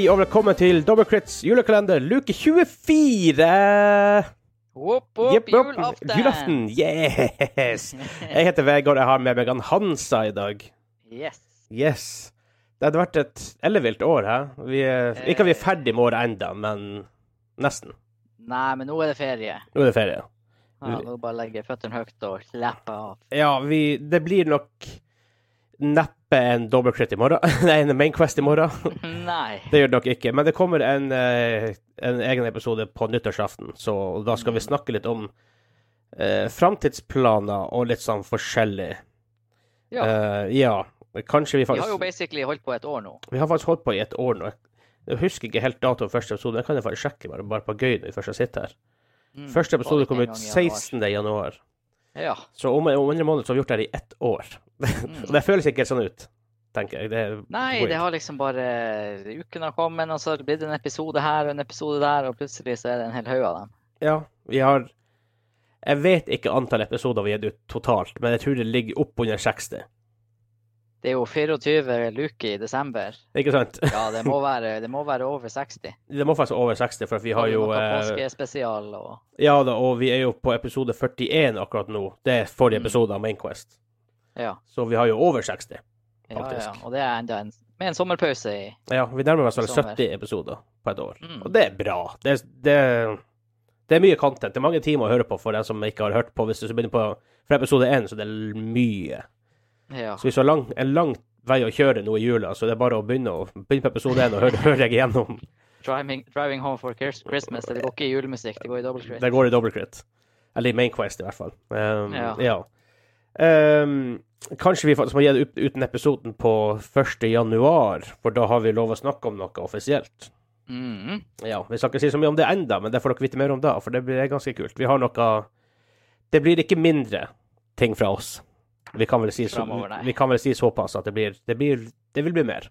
Hei og velkommen til Dobbelkrits julekalender luke 24! Whoop, whoop, Jepp, jepp. julaften! Julaften! Yes! Jeg heter Vegard, jeg har med meg han Hansa i dag. Yes. Yes. Det hadde vært et ellevilt år, hæ? Vi er, ikke at vi er ferdig med året enda, men nesten. Nei, men nå er det ferie. Nå er det ferie. Ja, nå bare legger jeg føttene høyt og slapper av. Ja, vi, det blir nok neppe en dobbeltkritt i morgen. Nei, en Mainquest i morgen. Nei. Det gjør det nok ikke. Men det kommer en, eh, en egen episode på nyttårsaften, så da skal vi snakke litt om eh, framtidsplaner og litt sånn forskjellig. Ja. Uh, ja. Kanskje vi faktisk Vi har jo basically holdt på et år nå. Vi har faktisk holdt på i et år nå. Jeg husker ikke helt datoen første episode. Det kan jeg faktisk sjekke bare, bare på gøy når vi først har sittet her. Mm. Første episode kom ut gang i januar. 16. januar. Ja. Så om, om en måned så har vi gjort det her i ett år. Mm. Det føles ikke helt sånn ut, tenker jeg. Det Nei, weird. det har liksom bare Uken har kommet, og så blir det en episode her og en episode der, og plutselig så er det en hel haug av dem. Ja, vi har Jeg vet ikke antall episoder vi har gitt ut totalt, men jeg tror det ligger opp under 60. Det er jo 24 luker i desember. Ikke sant? Ja, det må være, det må være over 60. Det må faktisk over 60, for vi har jo eh, påskespesial og Ja da, og vi er jo på episode 41 akkurat nå. Det er forrige Mm. episode av Mainquest. Ja. Så vi har jo over 60. faktisk. ja, ja. Og det er enda en, med en sommerpause i. Ja, vi nærmer oss vel 70 episoder på et år. Mm. Og det er bra. Det, det, det er mye content. Det er mange timer å høre på for den som ikke har hørt på. Hvis du begynner på fra episode 1, så det er mye. Ja. Så hvis du har lang, en lang vei å kjøre nå i jula, så det er bare å begynne, å, begynne på episode 1 og høre, høre deg igjennom. Driving, driving home for Christmas. Det går ikke i julemusikk, det går i double crit. Det går i double crit. Eller i Main Quest, i hvert fall. Um, ja. Ja. Um, kanskje vi faktisk må gi det ut uten episoden på 1. januar, for da har vi lov å snakke om noe offisielt. Mm. Ja, Vi skal ikke si så mye om det enda, men det får dere vite mer om da, for det blir ganske kult. Vi har noe Det blir ikke mindre ting fra oss. Vi kan vel si, så, vi kan vel si såpass at det blir Det, blir, det vil bli mer.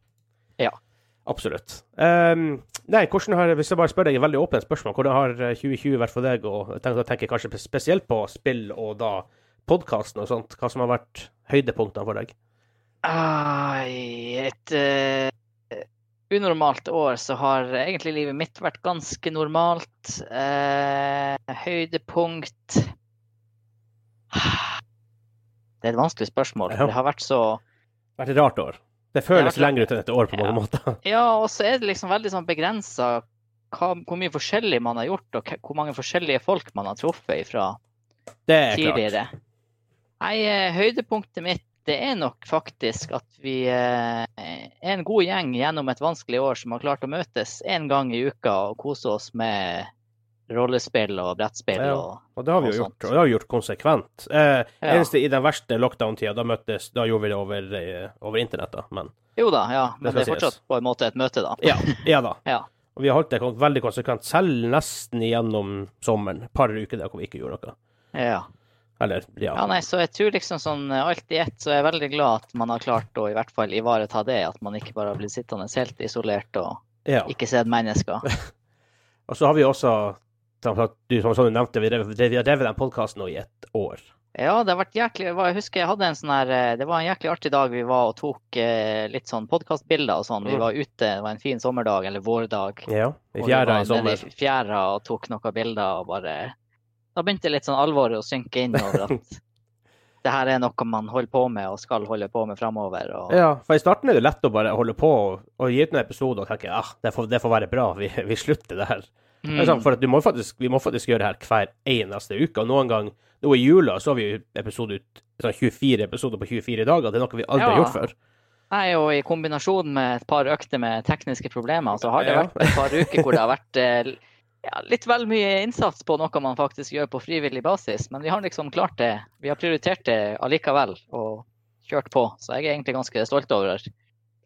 Ja. Absolutt. Um, nei, hvordan har Hvis jeg bare spør deg et veldig åpent spørsmål, hvordan har eh, 2020 vært for deg? Og tenker, tenker kanskje spesielt på spill og da podkasten og sånt. Hva som har vært høydepunktene for deg? Ai, et uh, unormalt år så har egentlig livet mitt vært ganske normalt. Uh, høydepunkt Det er et vanskelig spørsmål. Ja. Det har vært så Vært et rart år. Det føles vært- lenger ut enn et år på mange Ja. måter. Ja, og så er det liksom veldig sånn begrensa hvor mye forskjellig man har gjort, og hvor mange forskjellige folk man har truffet ifra Det er klart. Nei, eh, høydepunktet mitt det er nok faktisk at vi eh, er en god gjeng gjennom et vanskelig år som har klart å møtes én gang i uka og kose oss med rollespill og brettspill Ja. og Og det har vi jo gjort, og det har vi gjort konsekvent. Eh, Ja. Eneste i den verste lockdown-tida, da møttes Da gjorde vi det over, eh, over internett, da, men Jo da, ja. Men det, det er fortsatt på en måte et møte, da. Ja, ja da. Ja. Og vi har holdt det veldig konsekvent, selv nesten gjennom sommeren. Et par uker der hvor vi ikke gjorde noe. ja. Eller, ja. Ja, nei, så jeg tror liksom sånn eh, alt i ett, så er jeg veldig glad at man har klart å i hvert fall ivareta det. At man ikke bare har blitt sittende helt isolert og ja. ikke sett mennesker. Og så har vi også som du, som du nevnte, vi har drevet den podkasten nå i ett år. Ja, det har vært jæklig Jeg husker jeg hadde en sånn her eh, Det var en jæklig artig dag vi var og tok eh, litt sånn podkastbilder og sånn. Vi Mm. var ute, det var en fin sommerdag, eller vårdag. Ja, I fjæra i sommer. i fjæra og tok noen bilder og bare Da begynte litt sånn alvoret å synke inn over at det her er noe man holder på med og skal holde på med framover. Og... Ja, for i starten er det lett å bare holde på og, og gi ut noen episoder og tenke ah, det får, det får være bra, vi, vi slutter det her. Mm. Sånn, Mm. for at du må faktisk, vi må faktisk gjøre det her hver eneste uke. Og noen gang nå i jula så har vi episode ut, sånn 24 episoder på 24 dager. Det er noe vi aldri har gjort før. Nei, og i kombinasjon med et par økter med tekniske problemer, så har det Ja. vært et par uker hvor det har vært eh, ja, litt vel mye innsats på noe man faktisk gjør på frivillig basis. Men vi har liksom klart det. Vi har prioritert det allikevel og kjørt på. Så jeg er egentlig ganske stolt over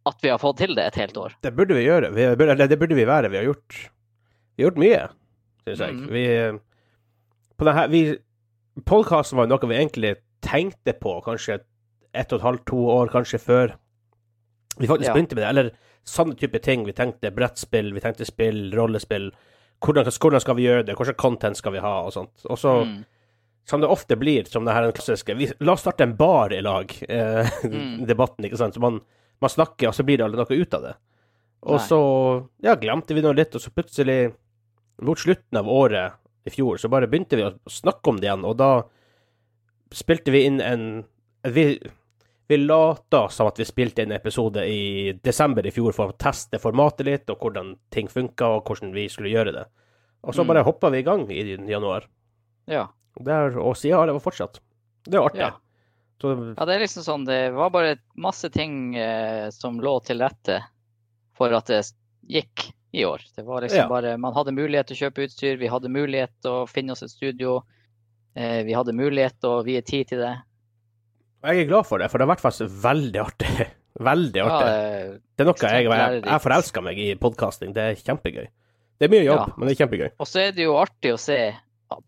at vi har fått til det et helt år. Det burde vi gjøre. Vi, burde- det burde vi være. Vi har gjort, vi har gjort mye, syns jeg. Mm. Vi, på den vi, podcasten var noe vi egentlig tenkte på kanskje ett og et halvt, to år kanskje før vi faktisk Ja. begynte med det. Eller sånne type ting. Vi tenkte brettspill, vi tenkte spill, rollespill. Hvordan, hvordan skal vi gjøre det? Hvilken content skal vi ha? Og sånt. Og så, Mm. som det ofte blir, som det her den klassiske vi, La oss starte en bar i lag, eh, Mm. debatten, ikke sant. Så man, man snakker, og så blir det aldri noe ut av det. Og Nei. så ja, glemte vi noe litt, og så plutselig, mot slutten av året i fjor, så bare begynte vi å snakke om det igjen, og da spilte vi inn en Vi, vi lata som at vi spilte en episode i desember i fjor for å teste formatet litt, og hvordan ting funka, og hvordan vi skulle gjøre det. Og så Mm. bare hoppa vi i gang i januar. Ja. Der, og siden har det fortsatt. Det er artig. Ja. Så, ja, det er liksom sånn Det var bare masse ting eh, som lå til rette for at det gikk i år. Det var liksom Ja. bare Man hadde mulighet til å kjøpe utstyr, vi hadde mulighet til å finne oss et studio. Eh, vi hadde mulighet til å vie tid til det. Jeg er glad for det, for det har vært faktisk veldig artig. Veldig artig. Ja, Det er noe jeg, jeg, jeg forelsker meg i podkasting. Det er kjempegøy. Det er mye jobb, Ja. men det er kjempegøy. Og så er det jo artig å se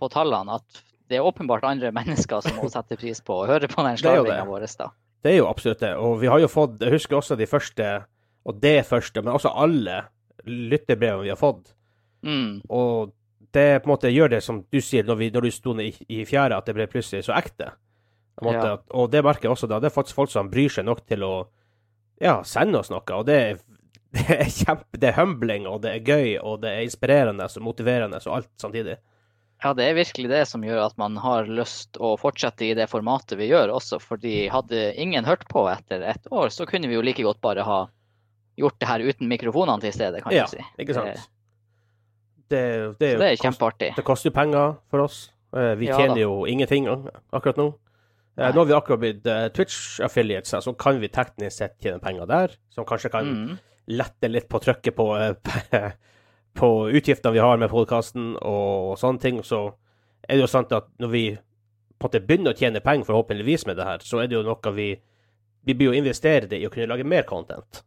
på tallene at det er åpenbart andre mennesker som må sette pris på å høre på den Det det. slarvinga vår. da. Det er jo absolutt det. Og vi har jo fått Jeg husker også de første, og det første, men også alle lytterbrevene vi har fått. Mm. Og det på en måte gjør det som du sier når, vi, når du sto i, i fjæra, at det ble plutselig så ekte. Måte, Ja. Og det merker jeg også da. Det er faktisk folk som bryr seg nok til å ja, sende oss noe. Og det er, det er kjempe Det er humbling, og det er gøy, og det er inspirerende og motiverende og alt samtidig. Ja, det er virkelig det som gjør at man har lyst å fortsette i det formatet vi gjør også. Fordi hadde ingen hørt på etter et år, så kunne vi jo like godt bare ha gjort det her uten mikrofonene til stede, kan Ja, du si. ikke sant? Det, Det, det, er jo det er kost- kjempeartig. Det koster jo penger for oss. Eh, Vi tjener ja, jo ingenting akkurat nå. Eh, Nei. Nå har vi akkurat blitt eh, Twitch-affiliates, så kan vi teknisk sett tjene penger der. Som kanskje kan Mm. lette litt på trykket på, eh, på utgiftene vi har med podkasten og sånne ting. Så er det jo sant at når vi på en måte begynner å tjene penger, forhåpentligvis med det her, så er det jo noe vi Vi blir jo investert i å kunne lage mer content.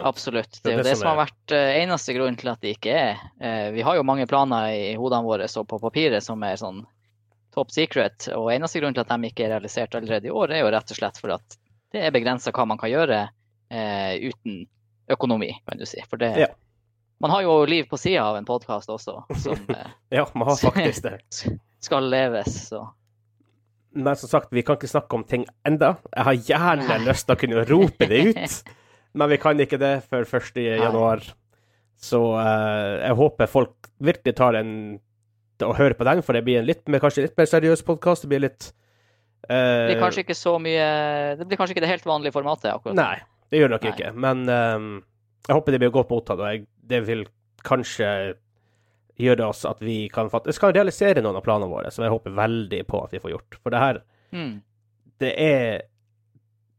Absolutt. Det er jo det det som har vært eneste grunnen til at det ikke er. Vi har jo mange planer i hodene våre og på papiret som er sånn top secret. Og eneste grunn til at de ikke er realisert allerede i år, er jo rett og slett for at det er begrensa hva man kan gjøre eh, uten økonomi, kan du si. For det Ja. Man har jo liv på sida av en podkast også, som eh, Ja, man har faktisk det. skal leves. Så. Men som sagt, vi kan ikke snakke om ting enda. Jeg har gjerne Nei. lyst til å kunne rope det ut, men vi kan ikke det før 1. januar. Så uh, jeg håper folk virkelig tar en og høre på den, for det blir en litt kanskje litt mer seriøs podkast. Det blir litt Det eh, blir kanskje ikke så mye Det blir kanskje ikke det helt vanlige formatet akkurat. Nei, det gjør det nok Nei. ikke. Men um, jeg håper det blir godt mottatt, og jeg, det vil kanskje gjøre oss at vi kan faktisk kan realisere noen av planene våre, som jeg håper veldig på at vi får gjort. For det her Mm. det er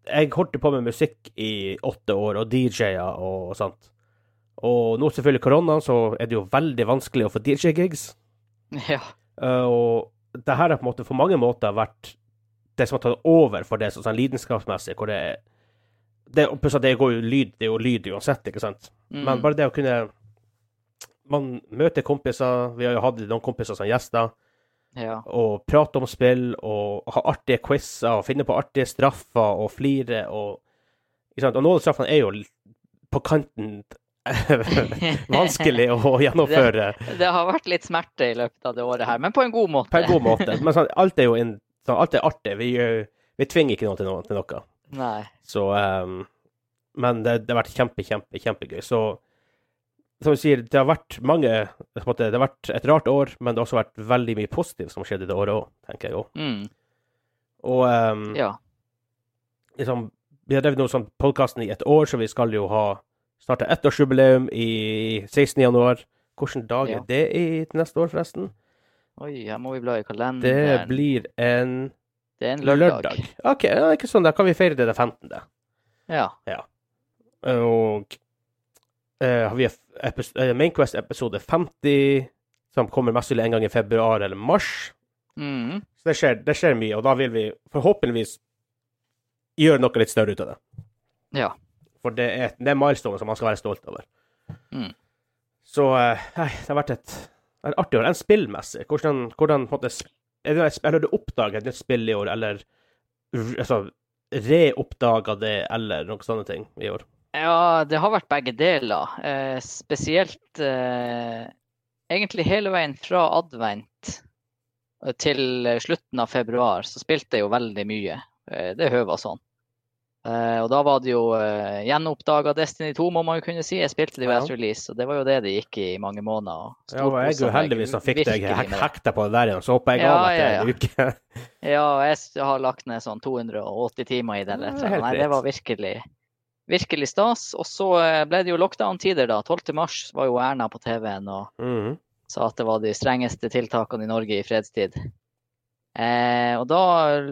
Jeg holdt på med musikk i åtte år, og DJ-er og sånt. Og nå selvfølgelig korona, så er det jo veldig vanskelig å få DJ-gigs. Ja. Uh, og det her har på en måte mange måter vært det som har tatt over for det sånn, lidenskapsmessig, hvor det er det, pluss at det går jo lyd, det er jo lyd uansett, ikke sant? Mm. Men bare det å kunne Man møter kompiser, vi har jo hatt noen kompiser som gjester ja. og prate om spill og ha artige quizer og finne på artige straffer og flire og ikke sant? Og noen av straffene er jo på kanten vanskelig å gjennomføre Det har vært litt smerte i løpet av det året her, men på en god måte. på en god måte. Men sånn, alt er jo en, sånn, alt er artig. Vi, vi tvinger ikke noen til noe. Til noe. Nei. Så um, Men det, det har vært kjempe, kjempe, kjempegøy. Så som du sier, det har vært mange måte, Det har vært et rart år, men det har også vært veldig mye positivt som skjedde det året òg, tenker jeg òg. Mm. Og um, Ja. liksom, vi har drevet sånn podkasten i et år, så vi skal jo ha starta ettårsjubileum i 16. januar. Hvilken dag Ja. er det i neste år, forresten? Oi, her må vi bla i Det kalenderen. blir en Det er en lørdag. OK, ja, ikke sånn. Da kan vi feire det den 15. Ja. Og eh, har vi epis- eh, Mainquest episode 50, som kommer mest sannsynlig en gang i februar eller mars. Mm. Så det skjer, det skjer mye, og da vil vi forhåpentligvis gjøre noe litt større ut av det. Ja. For det er, det er milestone som man skal være stolt over. Mm. Så eh, nei, det har vært et, et artig år. En spillmessig. Hvordan, hvordan på en måte, er det, Eller du oppdager et nytt spill i år, eller altså, reoppdaga det, eller noen sånne ting i år? Ja, det har vært begge deler. Eh, spesielt eh, egentlig hele veien fra advent eh, til slutten av februar så spilte jeg jo veldig mye. Eh, det høva sånn. Eh, og da var det jo uh, gjenoppdaga Destiny 2, må man jo kunne si. Jeg spilte det jo Ja. etter release, og det var jo det det gikk i mange måneder. Ja, og jeg er heldigvis som fikk deg hekta på det der igjen, så håper jeg Ja, av etter ja, en uke. Ja, jeg har lagt ned sånn 280 timer i den. Ja, det Nei, det var virkelig, virkelig stas. Og så eh, ble det jo lockdown-tider, da. 12. mars var jo Erna på TV-en og Mhm. sa at det var de strengeste tiltakene i Norge i fredstid. Eh, og da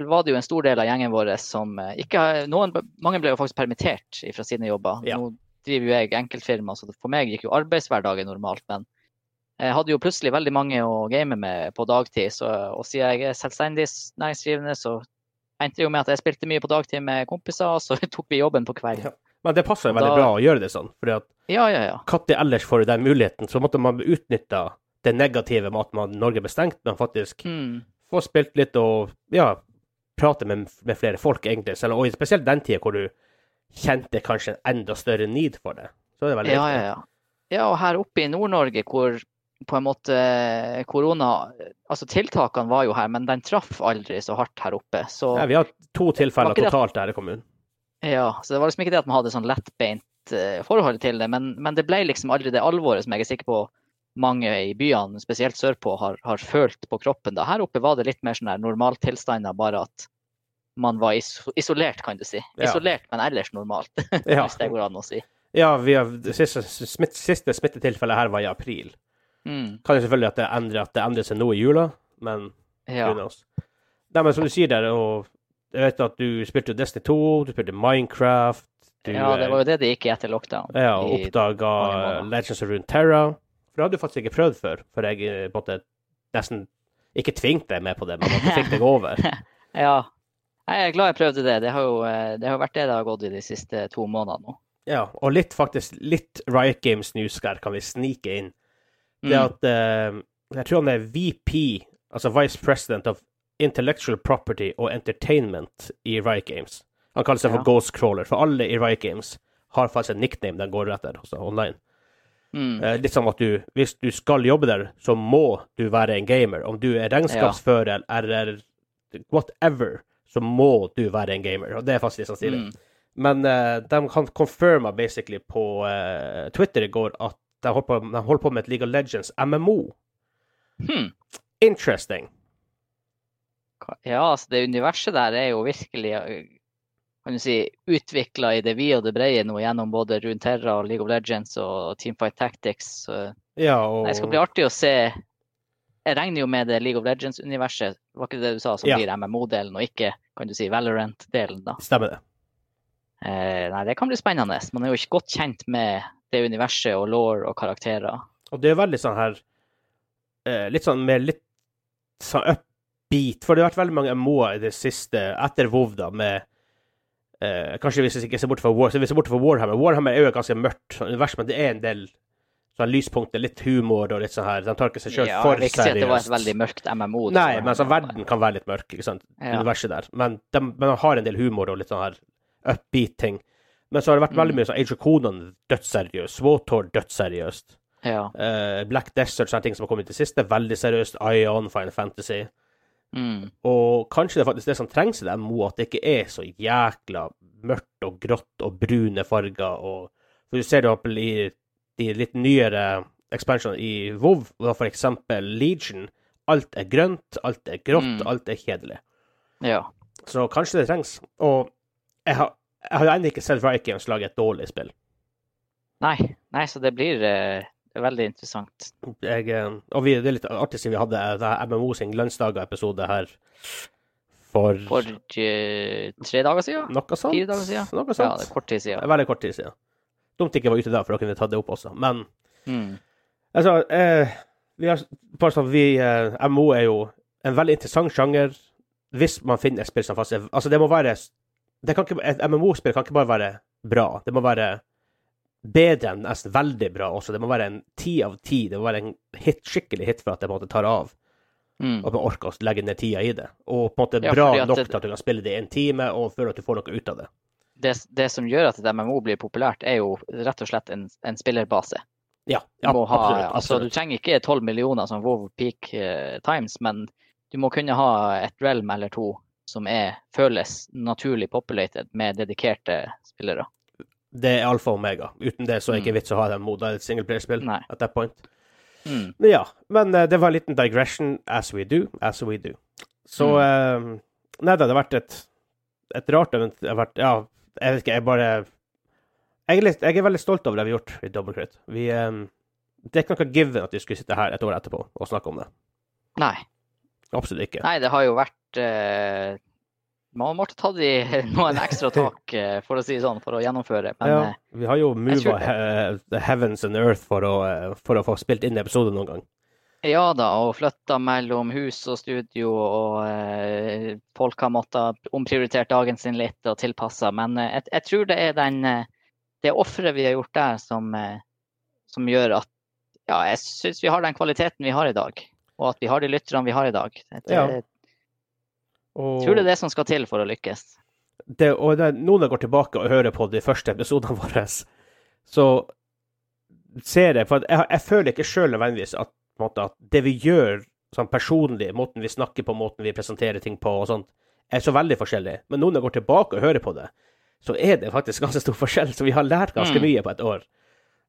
var det jo en stor del av gjengen vår som eh, ikke har- noen, Mange ble jo faktisk permittert fra sine jobber. Ja. Nå driver jo jeg enkeltfirma, så for meg gikk jo arbeidshverdagen normalt. Men jeg hadde jo plutselig veldig mange å game med på dagtid. Så, og siden jeg er selvstendig næringsdrivende, så endte det jo med at jeg spilte mye på dagtid med kompiser, og så tok vi jobben på kveld. Ja. Men det passer jo veldig Da- bra å gjøre det sånn, fordi at Ja, ja, ja. ellers får du den muligheten, så måtte man utnytte det negative med at man, Norge ble stengt, men faktisk Mm. Få spilt litt og ja, prate med, med flere folk, egentlig. Selv, og spesielt den tida hvor du kjente kanskje en enda større need for det. Så er det veldig Ja, ja, viktig. ja. Ja, og her oppe i Nord-Norge hvor på en måte korona Altså tiltakene var jo her, men den traff aldri så hardt her oppe. Så Ja, vi har to tilfeller totalt her i kommunen. ja, så det var liksom ikke det at man hadde sånn lettbeint eh, forhold til det, men, men det ble liksom aldri det alvoret som jeg er sikker på mange i byene, spesielt sørpå, har, har følt på kroppen. da. Her oppe var det litt mer sånn der normaltilstander, bare at man var iso isolert, kan du si. Ja. Isolert, men ellers normalt, Ja, hvis det går an å si. ja vi har, det siste, smitt, siste smittetilfellet her var i april. Mm, Kan jo selvfølgelig at det endrer, at det endrer seg nå i jula, men ja. Nei, men som du sier der, og jeg vet at du spilte Destiny 2, du spilte Minecraft du, ja, det var jo det det gikk i etter lockdown. Ja, og oppdaga. Legends of Runeterra. For det hadde du faktisk ikke prøvd før, for jeg eh, måte nesten ikke tvingte deg med på det, men at du fikk deg over. Ja. Jeg er glad jeg prøvde det. Det har jo eh, det har vært det det har gått i de siste to månedene nå. Ja, og litt faktisk litt Riot Games news her kan vi snike inn. Det Mm. at eh, Jeg tror han er VP, altså Vice President of Intellectual Property og Entertainment i Riot Games. Han kaller seg for Ghost Ghostcrawler, for alle i Riot Games har faktisk en nickname de går etter, også online. Mm. Eh, litt som at du, hvis du skal jobbe der, så må du være en gamer. Om du er regnskapsfører eller whatever, så må du være en gamer. Og det er faktisk litt sånn stilig. Mm. Men uh, de kan confirma basically på uh, Twitter i går at de holder, på, de holder på med et League of Legends MMO. Hmm. Interesting. Ja, altså det universet der er jo virkelig eh, kan du si, utvikla i det vide og det brede nå gjennom både Runeterra League of Legends og Teamfight Tactics. Så Ja, og det skal bli artig å se. Jeg regner jo med det League of Legends-universet, var ikke det du sa, som Ja. blir MMO-delen, og ikke kan du si Valorant-delen, da. Stemmer det. Eh, nei, det kan bli spennende. Man er jo ikke godt kjent med det universet og law og karakterer. Og det er veldig sånn her eh, Litt sånn med litt sånn upbeat For det har vært veldig mange MMO-er i det siste, etter WoW, da, med eh, Kanskje hvis vi ikke ser bort fra War, ser bort fra Warhammer Warhammer er jo et ganske mørkt sånn univers, men det er en del sånn lyspunkter, litt humor og litt sånn her. De tar ikke seg sjøl Ja, for vil ikke si at det var et seriøst. veldig mørkt MMO. Nei, var- men altså, verden kan være litt mørk, ikke sant, Ja. universet der. Men de, men de har en del humor og litt sånn her upbeat ting. Men så har det vært veldig Mm. mye sånn Age of Conan dødsseriøst, Swotor dødsseriøst. Ja. Eh, Black Desert, sånne ting som har kommet det siste, veldig seriøst. Ion, Final Fantasy. Mm. Og kanskje det er faktisk det som trengs i det MMO, at det ikke er så jækla mørkt og grått og brune farger. Og, for du ser det eksempel i de litt nyere expansionene i WoW, da eksempel Legion. Alt er grønt, alt er grått, Mm. alt er kjedelig. ja. Så kanskje det trengs. Og jeg har, jeg har ennå ikke sett Vikings lage et dårlig spill. Nei, nei, så det blir eh, veldig interessant. Jeg, eh, og vi, det er litt artig siden vi hadde eh, det MMO sin Glansdager-episode her for, For uh, tre dager siden? noe sånt. fire dager siden? Noe Ja, det er kort tid siden. Veldig kort tid siden. Dumt ikke var ute da, for da kunne vi tatt det opp også. Men Mm. altså eh, vi har, sånn, vi, eh, MMO er jo en veldig interessant sjanger hvis man finner et spill som er Altså, det må være det kan ikke, Et MMO-spill kan ikke bare være bra. Det må være bedre enn nesten veldig bra også. Det må være en ti av ti. Det må være en hit, skikkelig hit for at det på en måte tar av. Mm. at man orker å legge ned tida i det. Og på en måte Ja, bra nok til at du kan spille det i en time, og føle at du får noe ut av det. Det, det som gjør at et MMO blir populært, er jo rett og slett en, en spillerbase. Ja, ja ha, absolutt. Altså, du trenger ikke 12 millioner som WoW Peak uh, Times, men du må kunne ha et realm eller to som er, føles naturlig populated med dedikerte spillere. Det er alfa og omega. Uten det så er det ikke Mm. vits å ha den moda i et singleplayerspill at that point. Mm. Men ja. Men uh, det var en liten digression, as we do, as we do. Så eh, Nei da, det har vært et, et rart event. Vært Ja, jeg vet ikke, jeg bare jeg er, litt, jeg er veldig stolt over det vi har gjort i Double Crit. Vi, um, det er ikke noe given at vi skulle sitte her et år etterpå og snakke om det. Nei. Absolutt ikke. Nei, det har jo vært eh, Man måtte ta de noen ekstra tak, eh, for å si sånn, for å gjennomføre. Men ja, eh, vi har jo mova he the heavens and earth for å, eh, for å få spilt inn episoder noen gang. ja da, og flytta mellom hus og studio, og eh, folk har måttet omprioritert dagen sin litt og tilpassa. Men eh, jeg, tror det er den eh, det offeret vi har gjort der, som, eh, som gjør at ja, jeg syns vi har den kvaliteten vi har i dag. Og at vi har de lytterne vi har i dag. Det, Ja. Jeg Og tror det er det som skal til for å lykkes. det, og det, noen går tilbake og hører på de første episodene våre, så ser jeg For jeg, jeg føler ikke sjøl nødvendigvis at, måte, at det vi gjør sånn personlig, måten vi snakker på, måten vi presenterer ting på og sånt, er så veldig forskjellig. Men noen går tilbake og hører på det, så er det faktisk ganske stor forskjell. Så vi har lært ganske Mm. mye på et år.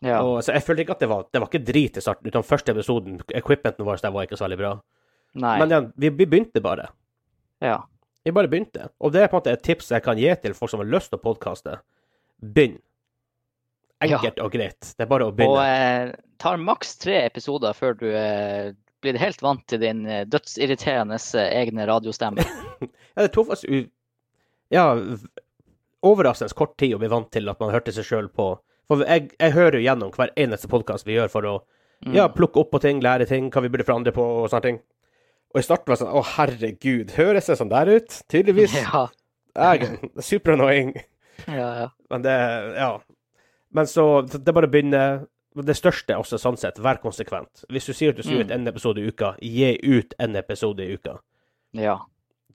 Ja. Og, så jeg følte ikke at det var, det var ikke drit i starten. Utan første episoden, equipmenten vår der var ikke så veldig bra. Nei. Men ja, vi, vi begynte bare. Ja. Jeg bare begynte. Og det er på en måte et tips jeg kan gi til folk som har lyst til å podkaste. Begynn. Enkelt og greit. Det er bare å Og begynne. eh, tar maks tre episoder før du eh, blir helt vant til din eh, dødsirriterende eh, egne radiostemme. Ja, det tok faktisk u... Ja, overraskende kort tid å bli vant til at man hørte seg sjøl på For jeg, jeg hører jo gjennom hver eneste podkast vi gjør for å Mm. ja, plukke opp på ting, lære ting, hva vi burde forandre på og sånne ting. Og i starten var det sånn Å, herregud, høres det sånn der ut? Tydeligvis. Ja, Jeg, super annoying. ja, ja. Men det Ja. Men så Det bare å begynne. Det største er også sånn sett, vær konsekvent. Hvis du sier at du skal gi ut en episode i uka, gi ut en episode i uka. ja.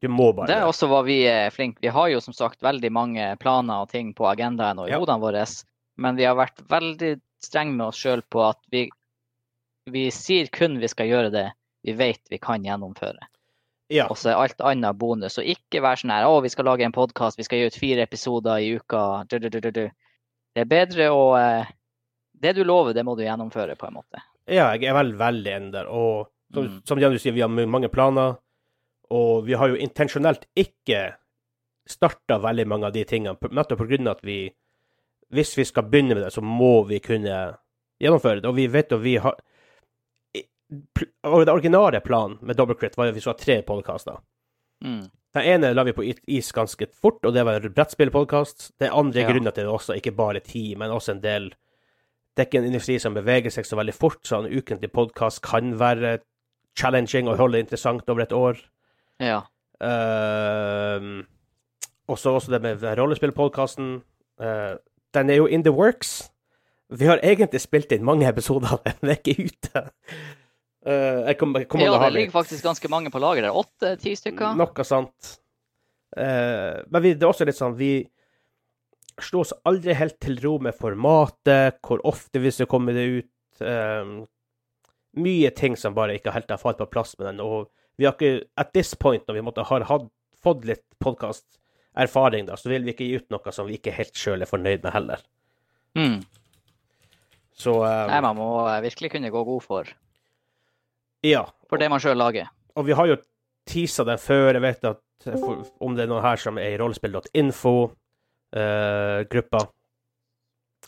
Du må bare Det er også hva vi er flinke Vi har jo som sagt veldig mange planer og ting på agendaen og i Ja. hodene våre, men vi har vært veldig strenge med oss sjøl på at vi, vi sier kun vi skal gjøre det vi vet vi kan gjennomføre. Ja. Og så er alt annet bonus. Og ikke være sånn her å, vi skal lage en podkast, vi skal gi ut fire episoder i uka. Du, du, du. Det er bedre å eh, Det du lover, det må du gjennomføre, på en måte. ja, jeg er veldig, veldig enig der. Og som, Mm. som Jan du sier, vi har mange planer, og vi har jo intensjonelt ikke starta veldig mange av de tingene, nettopp av at vi Hvis vi skal begynne med det, så må vi kunne gjennomføre det. Og vi vet jo vi har Og det originale planen med Double Crit var at vi skulle ha tre podkaster. Mm. Den ene la vi på is ganske fort, og det var en brettspillpodkast. er andre Ja. grunnen til det også ikke bare tid, men også en del Det er ikke en industri som beveger seg så veldig fort, så en ukentlig podkast kan være challenging og holde interessant over et år. Ja. Uh, og så også det med rollespillpodkasten. Uh, den er jo in the works. Vi har egentlig spilt inn mange episoder av den, det er ikke ute. Eh, jeg kom, jeg kom ja, det ligger faktisk ganske mange på lager der. Åtte-ti stykker. noe sant. Eh, men vi, det er også litt sånn Vi slo oss aldri helt til ro med formatet, hvor ofte vi skal komme det ut. eh, mye ting som bare ikke helt har falt på plass med den. Og vi har ikke At this point, når vi måtte har hatt, fått litt podkasterfaring, så vil vi ikke gi ut noe som vi ikke helt sjøl er fornøyd med heller. Mm. Så eh, Nei, man må virkelig kunne gå god for, ja. for det man sjøl lager. Og vi har jo teasa den før. Jeg vet at for, om det er noen her som er i rollespill.info-gruppa,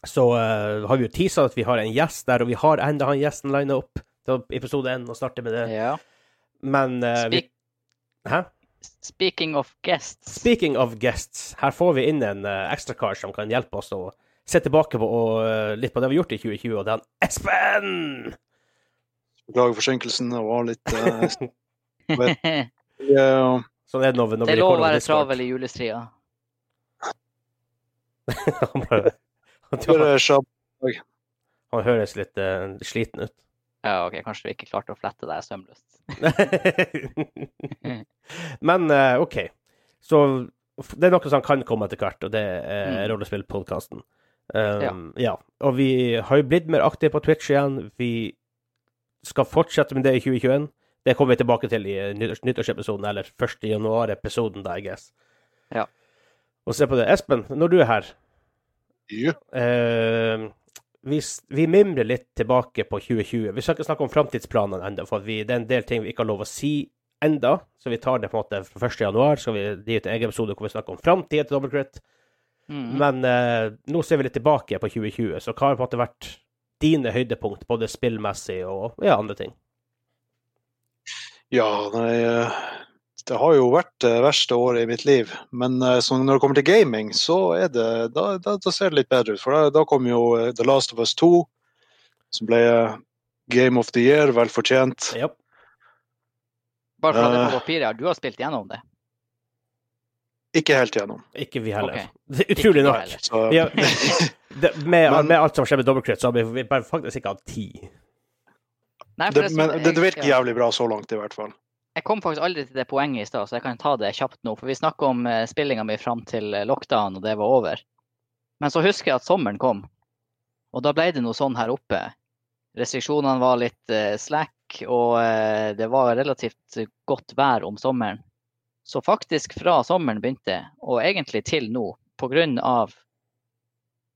så uh, har vi jo teasa at vi har en gjest der, og vi har enda han gjesten lina opp til episode én og starter med det. Ja. Men uh, vi, Hæ? speaking of guests. Speaking of guests, her får vi inn en uh, ekstrakar som kan hjelpe oss å se tilbake på og, uh, litt på det vi har gjort i 2020, og det er Espen! Beklager forsinkelsen. Det var litt uh, det ja, Sånn er det når, Det er lov å være travel i julestria. han, bare, han, han høres litt uh, sliten ut. Ja, OK, kanskje du ikke klarte å flette deg sømløst. Men uh, OK. Så det er noe som kan komme etter hvert, og det er Mm. rollespillpodkasten. Um, ja. Og vi har jo blitt mer aktive på Twitch igjen. Vi skal fortsette med det i 2021. Det kommer vi tilbake til i nyttårsepisoden, eller 1. januar-episoden, da, I guess. Ja. Og se på det. Espen, når du er her Ja. eh, vi, vi mimrer litt tilbake på 2020. Vi skal ikke snakke om framtidsplanene ennå, for vi, det er en del ting vi ikke har lov å si enda, så vi tar det på en måte fra 1. januar. Skal vi gi ut en egen episode hvor vi snakker om framtida til Double Crit. Mm. Men eh, nå ser vi litt tilbake på 2020, så hva har på en måte vært dine høydepunkt, både spillmessig og ja, andre ting? Ja, nei eh, Det har jo vært det verste året i mitt liv. Men eh, så når det kommer til gaming, så er det Da, da, da ser det litt bedre ut. For da, da kom jo eh, The Last of Us 2, som ble eh, Game of the Year, vel fortjent. Ja. Bare for det Eh. på papiret, har du har spilt gjennom det? Ikke helt gjennom. Ikke vi heller. Ok. Det er utrolig nok. heller. Så, det, med, Men- med alt som skjer med Double så har vi, vi bare faktisk ikke hatt ti. Nei, det, men det, det virker jævlig bra så langt, i hvert fall. Jeg kom faktisk aldri til det poenget i stad, så jeg kan ta det kjapt nå. For vi snakka om eh, spillinga mi fram til eh, lockdown, og det var over. Men så husker jeg at sommeren kom, og da ble det noe sånn her oppe. Restriksjonene var litt eh, slack, og det var relativt godt vær om sommeren. Så faktisk fra sommeren begynte, og egentlig til nå, av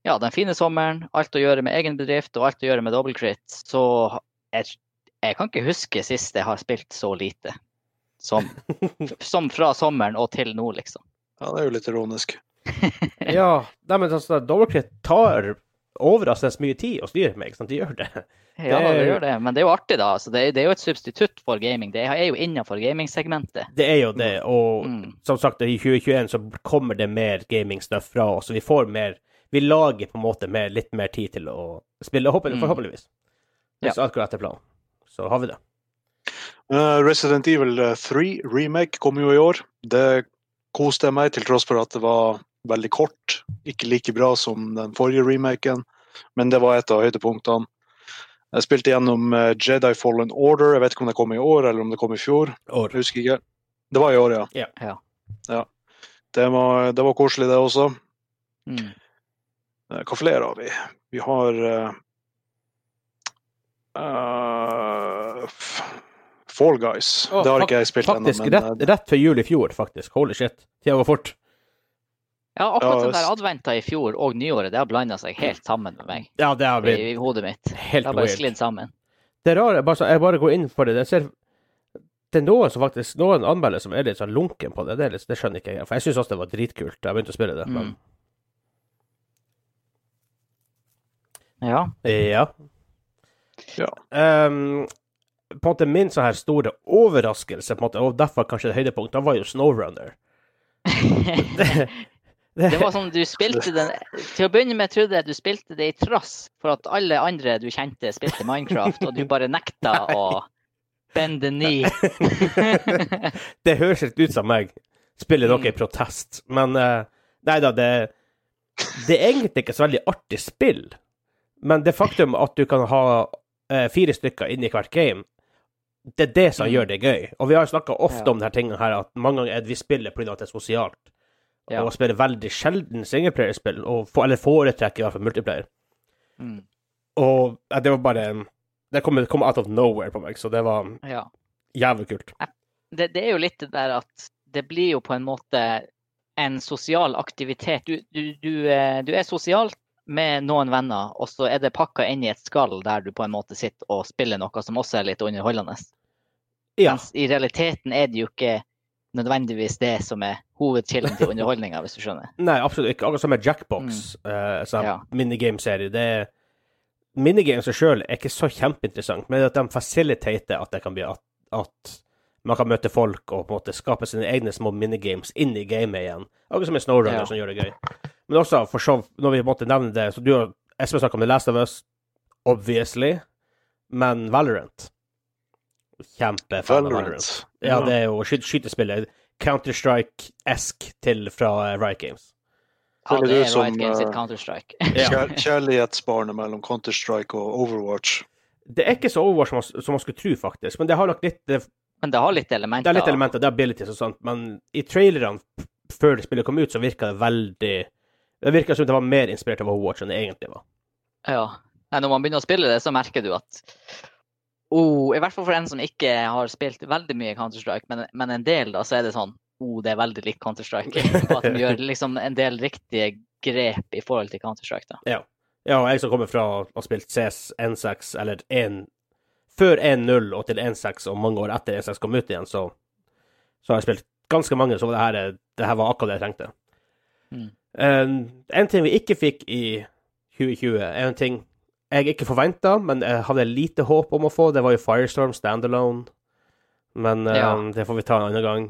ja, den fine sommeren, alt å gjøre med egen bedrift og alt å gjøre med dobbeltkritt, så jeg, jeg kan ikke huske sist jeg har spilt så lite som, som fra sommeren og til nå, liksom. Ja, det er jo litt ironisk. Ja, nei, men Double Crit tar overraskende mye tid å styre med, ikke sant? De gjør det. Ja, Det- det gjør det, men det er jo artig, da. Altså, det, er, det er jo et substitutt for gaming. Det er jo innenfor gamingsegmentet. Det er jo det, og Mm. som sagt, i 2021 så kommer det mer gaming-stuff fra oss, så vi får mer Vi lager på en måte mer, litt mer tid til å spille, Mm. forhåpentligvis. Hvis Ja. alt går etter planen, så har vi det. Uh, Resident Evil 3 remake kom jo i år. Det koste jeg meg, til tross for at det var veldig kort. Ikke like bra som den forrige remaken, men det var et av høydepunktene. Jeg spilte gjennom eh, Jedi Fallen Order. Jeg vet ikke om det kom i år eller om det kom i fjor. År. Jeg husker ikke. Det var i år, ja. Yeah. Ja. Ja. Det, var, det var koselig, det også. Mm. Eh, Hva flere har vi? Vi har eh, eh, Fall Guys. Oh, det har ikke jeg spilt ennå. Faktisk men, rett, rett før jul i fjor, faktisk. Holy shit. Tida går fort. Ja, akkurat Ja, den der adventa i fjor og nyåret, det har blanda seg helt sammen med meg. Ja, det har I, blitt i hodet mitt. Helt Det har bare sklidd sammen. Det rare, bare så, jeg bare går inn for det. Jeg ser, det er noen som faktisk, noen anmelder som er litt sånn lunken på det. Det, er litt, det skjønner ikke jeg. For jeg syns også det var dritkult da jeg begynte å spille det. Men Ja. ja. Ja. Um, på en måte min sånn her store overraskelse, på en måte, og derfor kanskje det høydepunkt, da var jo Snowrunner. det, Det var sånn du spilte den Til å begynne med trodde jeg du spilte det i trass for at alle andre du kjente, spilte Minecraft, og du bare nekta å bend the knee. det høres litt ut som meg. Spiller noe i protest. Men uh, nei da, det, det er egentlig ikke så veldig artig spill. Men det faktum at du kan ha eh, fire stykker inni hvert game, det er det som Mm. gjør det gøy. Og vi har snakka ofte Ja. om denne tingene her, at mange ganger er det vi spiller pga. at det er sosialt. Ja. Og spiller veldig sjelden singleplayerspill, for, eller foretrekker i hvert fall multiplayer. Mm. Og det var bare Det kom, kom out of nowhere på meg, så det var Ja. jævlig kult. det, det er jo litt det der at det blir jo på en måte en sosial aktivitet. Du, du, du, eh, du er sosial med noen venner, og så er det pakka inn i et skall der du på en måte sitter og spiller noe som også er litt underholdende. Ja. Mens i realiteten er det jo ikke nødvendigvis det som er hovedkilden til underholdninga, hvis du skjønner. Nei, absolutt ikke. Akkurat som med Jackbox, mm. uh, Mm. Ja. minigame-serie. Det er Minigames i seg sjøl er ikke så kjempeinteressant, men at de facilitater at det kan bli at, at man kan møte folk og på en måte skape sine egne små minigames inn i gamet igjen. Akkurat som med Snowrunner, Ja. som gjør det gøy. Men også, for så, når vi måtte nevne det så Du og Espen snakka om The Last of Us, obviously, men Valorant Kjempefan av Valorant. Ja, det er jo sky skytespillet. Counter-Strike-esk til fra eh, Riot Games. Ja, det er som, Riot Games sitt eh, Counter-Strike. Ja. Kjær, kjærlighetsbarnet mellom Counter-Strike og Overwatch. Det er ikke så Overwatch som man, som man skulle tro, faktisk. Men det har nok litt Det, Men det har litt elementer. det er litt elementer, det er abilities og sånt. Men i trailerne før spillet kom ut, så virka det veldig Det virka som det var mer inspirert av Overwatch enn det egentlig var. Ja. Når man begynner å spille det, så merker du at Oh, I hvert fall for en som ikke har spilt veldig mye Counter-Strike, men, men en del, da, så er det sånn oh, det er veldig likt Counter-Strike. Og at de gjør liksom en del riktige grep i forhold til Counter-Strike. da. Ja. ja, og jeg som kommer fra å ha spilt CS 1.6, eller 1 før 1.0 og til 1.6, og mange år etter 1.6 kom ut igjen, så, så har jeg spilt ganske mange, så det her, det her var akkurat det jeg trengte. Mm. En, ting vi ikke fikk i 2020, er en ting jeg ikke forventa, men jeg hadde lite håp om å få, det var jo Firestorm Standalone. Men eh, Ja. det får vi ta en annen gang.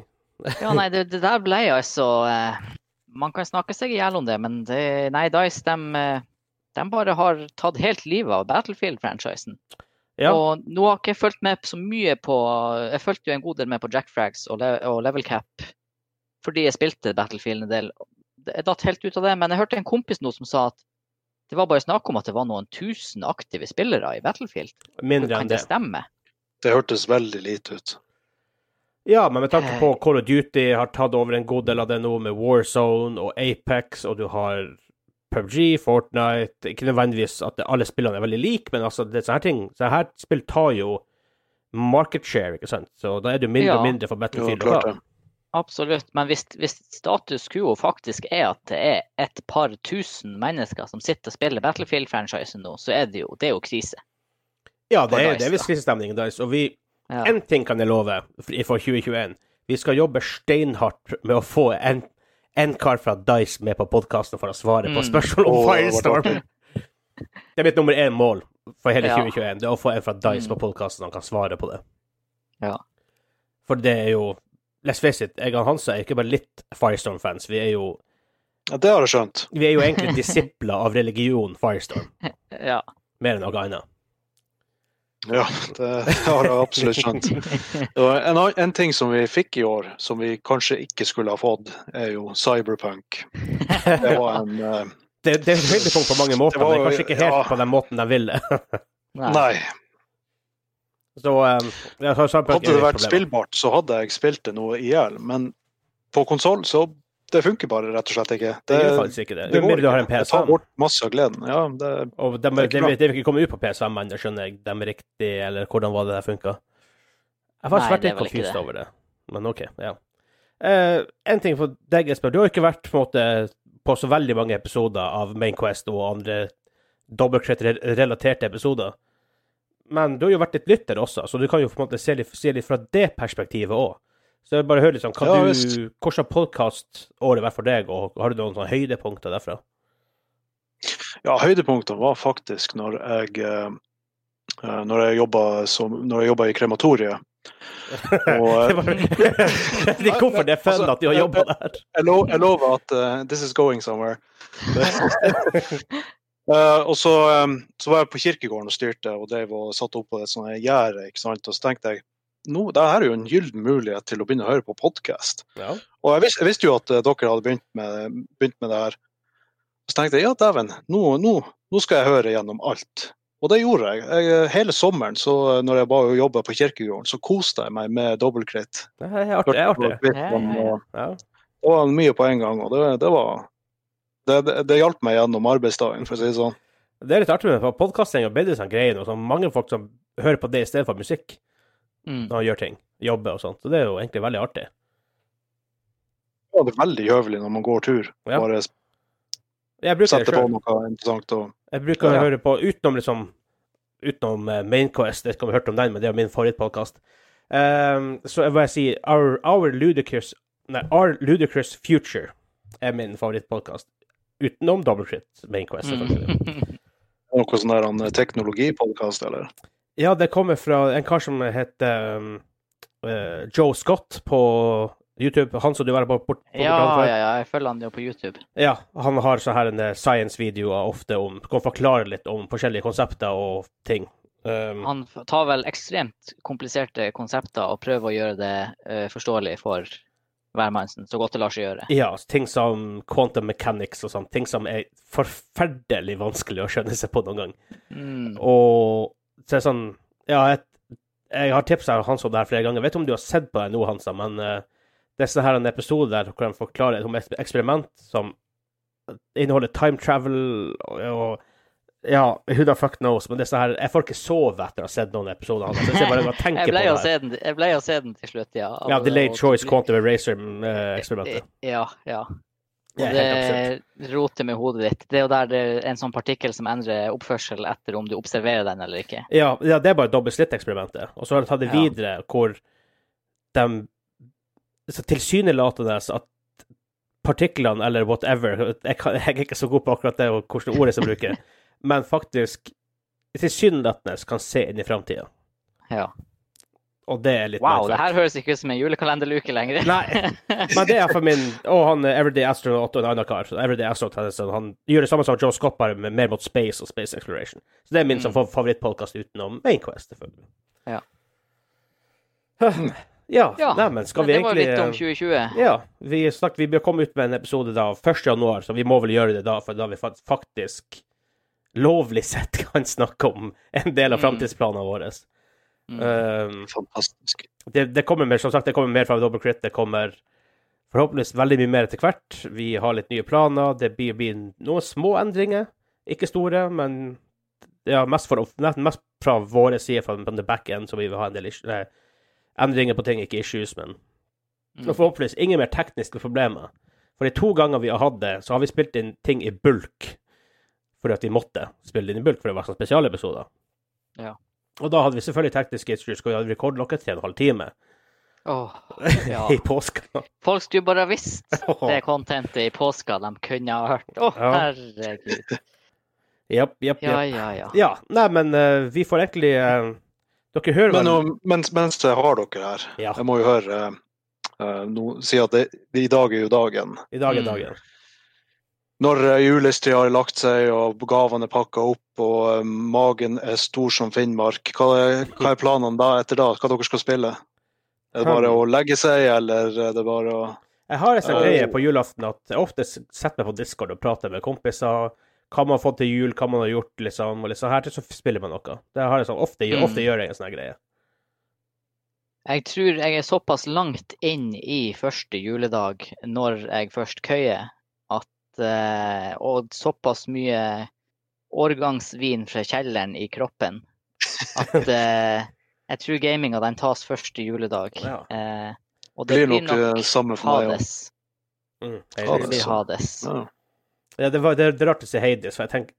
Ja, nei, det, det der ble altså uh, Man kan snakke seg i hjel om det, men det, nei, Dice de, eh, de bare har tatt helt livet av Battlefield-franchisen. Ja, Og nå har ikke jeg fulgt med så mye på Jeg fulgte jo en god del med på Jack Frags og, le, og Level Cap fordi jeg spilte Battlefield en del. Jeg datt helt ut av det, men jeg hørte en kompis nå som sa at det var bare snakk om at det var noen tusen aktive spillere i Battlefield. mindre Kan enn det det. stemme? Det hørtes veldig lite ut. Ja, men med tanke på Call of Duty har tatt over en god del av det nå, med Warzone og Apex, og du har PubG, Fortnite Ikke nødvendigvis at alle spillene er veldig like, men altså, det er sånne ting Så her spill tar jo market share, ikke sant? Så da er det mindre og mindre for Battlefield Ja, klart ta. Absolutt. Men hvis, hvis status quo faktisk er at det er et par tusen mennesker som sitter og spiller Battlefield-franchisen nå, så er det jo, det er jo krise. Ja, det er, Dice, det er visst krisestemning, Dice. Og vi Ja. En ting kan jeg love for for 2021. Vi skal jobbe steinhardt med å få en, en kar fra Dice med på podkasten for å svare på Mm. spørsmål om det Firestorm. Det er mitt nummer én mål for hele Ja. 2021. Det er å få en fra Dice Mm. på podkasten som kan svare på det. Ja. For det er jo Let's face it, jeg og Hansa er ikke bare litt Firestorm-fans. Vi er jo Ja, det har jeg skjønt. vi er jo egentlig disipler av religion Firestorm, ja. mer enn noe annet. Ja, det har jeg absolutt skjønt. En, en ting som vi fikk i år, som vi kanskje ikke skulle ha fått, er jo Cyberpunk. Det var en uh, Det, det er et høydepunkt på mange måter, var men kanskje ikke helt ja. på den måten de ville. Nei. Nei. Så um, ja, så, så, Hadde det vært spillbart, så hadde jeg spilt det noe i hjel. Men på konsoll, så det funker bare rett og slett ikke. Det gjør faktisk ikke det. det Med går du har en ikke. Det tar bort masse av gleden. Ja, det, Og de, Det er de, de, vil ikke komme ut på PS5 ennå, skjønner jeg. De er riktig, eller hvordan var det der funka? Jeg har faktisk Nei, vært litt confused over det. Men OK, ja. Uh, en ting for deg, Espen. Du har ikke vært på, en måte, på så veldig mange episoder av Main Quest og andre dobbeltcrit-relaterte episoder. Men du har jo vært litt lytter også, så du kan jo på en måte se litt, se litt fra det perspektivet òg. Så jeg bare hører litt sånn, hva Ja, du. Hvordan podkast-året vært for deg, og har du noen sånne høydepunkter derfra? ja, høydepunktene var faktisk når jeg eh, eh, når jeg jobba jeg i krematoriet. Og, det var, det er hvorfor det er fun Altså, at de har jobba der. jeg, jeg lover at uh, this is going somewhere. Eh, og så, um, så var jeg på kirkegården og styrte og drev og satte opp på et sånt gjerde. ikke sant? Og så tenkte jeg nå, det her er jo en gyllen mulighet til å begynne å høre på podkast. Ja. Og jeg, vis, jeg visste jo at uh, dere hadde begynt med, begynt med det her. Så tenkte jeg ja, dæven, nå, nå, nå skal jeg høre gjennom alt. Og det gjorde jeg. jeg eh, hele sommeren så når jeg bare jobba på kirkegården, så koste jeg meg med dobbeltkritt. Det er artig. Det er artig. Det var mye på en gang, og det, det var det, det, det hjalp meg gjennom arbeidsdagen, for å si det sånn. Det er litt artig med podkasting og bedre sånn greier Og Sånn mange folk som hører på det i stedet for musikk Mm. når de gjør ting. Jobber og sånt. Så det er jo egentlig veldig artig. Ja, det er veldig høvelig når man går tur. Ja. Bare sette på noe interessant. Og, Jeg bruker å Ja. høre på utenom liksom Utenom uh, Mainquest, jeg vet ikke om du har hørt om den, men det er min favorittpodkast. Um, så jeg vil si Our, Our Ludicrous Nei, Our Ludicrous Future er min favorittpodkast. Utenom Double Crit Mainquest, selvfølgelig. Mm. noe sånn der en teknologipodkast, eller? Ja, det kommer fra en kar som heter um, uh, Joe Scott på YouTube. Han som du var bort, bort, Ja, ja, ja, jeg følger han jo på YouTube. Ja, han har sånne eh, science-videoer ofte om Kan forklare litt om forskjellige konsepter og ting. Um, Han tar vel ekstremt kompliserte konsepter og prøver å gjøre det uh, forståelig for hvermannsen, så godt det lar seg gjøre. ja, ting som quantum mechanics og sånn. Ting som er forferdelig vanskelig å skjønne seg på noen gang. Mm. Og så er det sånn Ja, jeg, jeg har tipsa Hans om det her flere ganger. Jeg vet ikke om du har sett på det nå, Hansa, men uh, det er sånn her en episode der hvor de forklarer om et eksperiment som inneholder time travel og, og Ja, who the fuck knows, men det er sånn her, jeg får ikke sove etter å ha sett noen episoder jeg bare Jeg på å se den, jeg ble å se den til slutt, ja. Ja, Delayed Choice Quantum Eraser-eksperimentet. Ja, ja. Det Og det roter med hodet ditt. Det er jo der det er en sånn partikkel som endrer oppførsel etter om du observerer den eller ikke. Ja, ja, det er bare dobbelt slitt-eksperimentet. Og så har de tatt det Ja. videre hvor de Tilsynelatende at partiklene, eller whatever jeg, kan, jeg er ikke så god på akkurat det og hvilke ord jeg skal bruke, men faktisk tilsynelatende kan se inn i framtida. Ja. Og det er litt Wow, det her høres ikke ut som en julekalenderluke lenger. Nei, men det er for min Og han er Everyday Astronaut og en annen kar. Everyday Astronaut sånn- han gjør det samme som Joe Scott, bare med mer mot space og space exploration. Så det er min Mm. fa- favorittpodkast utenom Mainquest, selvfølgelig. Ja. Ja, Ja, nei, men skal vi det var egentlig litt om 2020. Ja. Vi, snakket, vi bør komme ut med en episode da 1. januar, så vi må vel gjøre det da, for da vi fa- faktisk lovlig sett kan snakke om en del av Mm. framtidsplanene våre. Mm. Um, Fantastisk. det, det kommer mer, som sagt, det kommer mer fra Double Crit. Det kommer forhåpentligvis veldig mye mer etter hvert. Vi har litt nye planer. Det blir, blir noen små endringer. Ikke store, men ja, mest, for, mest fra våre sider, fra fra the back end, så vi vil ha en del nei, endringer på ting, ikke issues, men Mm. forhåpentligvis ingen mer tekniske problemer. For de to ganger vi har hatt det, så har vi spilt inn ting i bulk fordi at vi måtte spille inn i bulk, for det var sånne spesialepisoder. Ja. Og da hadde vi selvfølgelig tekniske issues, og vi hadde rekordlokket til en halv time Åh, ja. i påska. Folk skulle bare visst det contentet i påska de kunne ha hørt. Å, Ja. herregud. Jepp, jepp, jepp. Ja, ja, ja. Ja, nei, men uh, vi får egentlig uh, Dere hører Men vel mens, mens jeg har dere her, Ja. jeg må jo høre uh, eh, nå, si at det, i dag er jo dagen. I dag er Mm. Når uh, julestria har lagt seg og gavene er pakka opp og eh, magen er stor som Finnmark, hva er, hva er planene da etter da? Hva dere skal spille? Er det bare å legge seg, eller er det bare å Jeg har en sånn Oh. greie på julaften at jeg ofte setter meg på Discord og prater med kompiser. Hva man har fått til jul, hva man har gjort, liksom. Og liksom her til så spiller man noe. Det har jeg sånn, ofte, Mm. ofte gjør jeg en sånn greie. Jeg tror jeg er såpass langt inn i første juledag når jeg først køyer, at eh, Og såpass mye årgangsvin fra kjelleren i kroppen at eh, jeg tror gaminga den tas første juledag. Ja. Eh, og Det det blir blir nok nok samme for meg òg. Hades. Mm. Det blir. Hades. Ja. Ja, det, var, det, det er rart å si Hades, for jeg tenker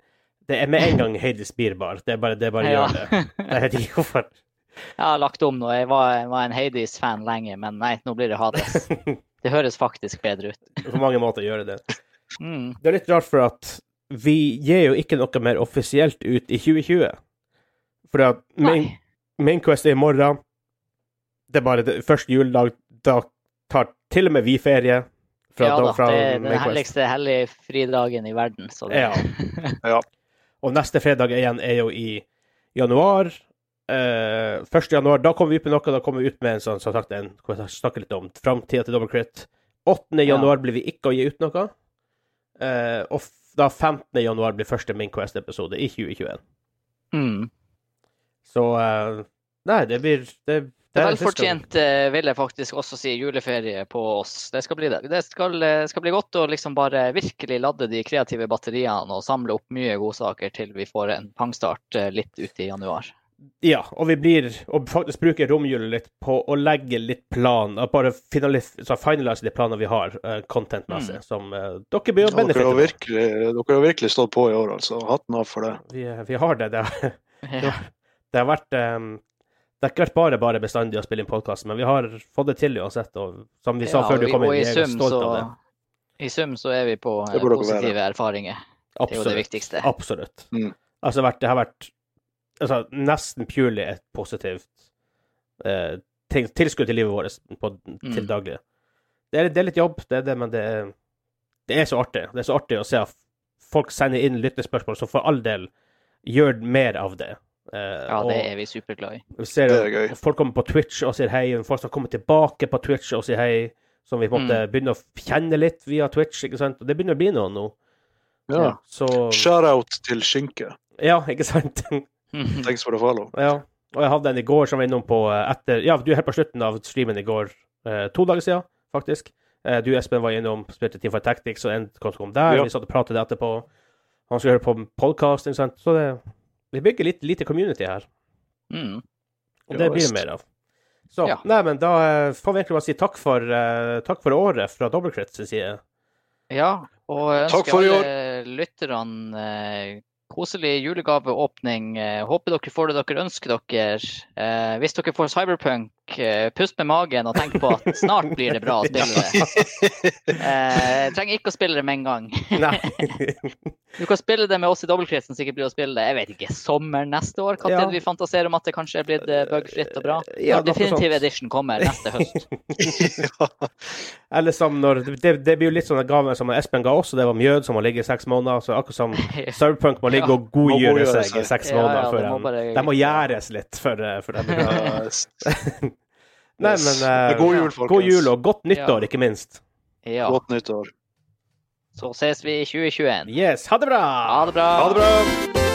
Det er med en gang Hades blir bar. Det er bare, det er bare Ja. gjør det. Jeg vet ikke hvorfor. Jeg har lagt om nå. Jeg var, var en Hades-fan lenge, men nei, nå blir det Hades. Det høres faktisk bedre ut. På mange måter gjøre det. Mm. Det er litt rart, for at vi gir jo ikke noe mer offisielt ut i 2020. For at main. Mainquest er i morgen. Det er bare det, første juledag. Da tar til og med vi ferie. Fra, Ja da, fra det er den helligste hellige fridagen i verden. Så det, Ja. Og neste fredag igjen er jo i januar. Uh, 1. januar, da kommer vi ut med noe. Da kommer vi ut med en sånn, som sagt, en, snakke litt om framtida til Double Crit. 8. januar blir vi ikke å gi ut noe. Eh, og da 15. januar blir første Minquest-episode i 2021. mm. Så uh, Nei, det blir Det, Det det er velfortjent, eh, vil jeg faktisk også si, juleferie på oss. Det skal bli det. Det skal, skal bli godt å liksom bare virkelig ladde de kreative batteriene og samle opp mye godsaker til vi får en pangstart litt ute i januar. Ja, og vi blir Og faktisk bruker romjulen litt på å legge litt plan. og Bare finalise så de planene vi har, uh, content-messig, Mm. som uh, dere blir benefitte av. dere har virkelig stått på i år, altså. Hatten av for det. Vi, vi har det. Det har, Ja. det har vært um, Det har ikke vært bare bare bestandig å spille inn podkast, men vi har fått det til uansett. Og som vi sa Ja, før du kom inn, vi i er så- av det. I sum så er vi på eh, positive erfaringer. Det er jo det viktigste. Absolutt. Mm. Altså, det har vært altså, nesten purely et positivt eh, ting, tilskudd til livet vårt på, til Mm. daglig. Det er, det er litt jobb, det er det, men det er, det er så artig. Det er så artig å se at folk sender inn lyttespørsmål, så for all del gjør mer av det. Eh, Ja, og det er vi superglad i. vi ser, Det er gøy. Folk kommer på Twitch og sier hei, og folk som kommer tilbake på Twitch og sier hei, som vi på en måte Mm. begynner å kjenne litt via Twitch, ikke sant? Og det begynner å bli noe nå. Ja. Så Shout-out til Skinke. Ja, ikke sant? Thanks for the follow. Ja, og jeg hadde en i går som var innom på eh, etter Ja, du er helt på slutten av streamen i går. eh, to dager siden, faktisk. Eh, du, Espen, var innom, spilte Team for Tactics, og en kom, kom der. Ja. Vi satt og pratet etterpå. Han skulle høre på podkast, ikke sant. Så det, vi bygger litt lite community her. Mm. Og Ja, det blir det mer av. Så Ja. nei, men da eh, får vi egentlig bare si takk for, uh, takk for året fra Dobbeltkrets sin side. Ja, og ønsker alle lytterne koselig julegaveåpning. Eh, håper dere får det dere ønsker dere. Eh, hvis dere får Cyberpunk, pust med magen og tenk på at snart blir det bra å spille det. Eh, jeg trenger ikke å spille det med en gang. Du kan spille det med oss i dobbeltkretsen, sikkert blir å spille det jeg vet ikke, sommer neste år. Når Ja. vi fantaserer om at det kanskje er blitt eh, bugfritt og bra? Ja, Når sånt. Edition kommer neste høst. ja. Eller som når Det, det blir jo litt sånn gave som Espen ga oss, og det var mjød som må ligge i seks måneder. Så akkurat som Cyberpunk må ligge Ja. og godgjøre seg i seks måneder ja, før det må bare- må gjæres litt for, eh, før de blir bra. Yes. Nei, men eh, God jul, folkens. God jul og godt nyttår, Ja. ikke minst. Ja, Godt nyttår. så ses vi i 2021. Yes, ha det bra! Ha det bra! Ha det bra!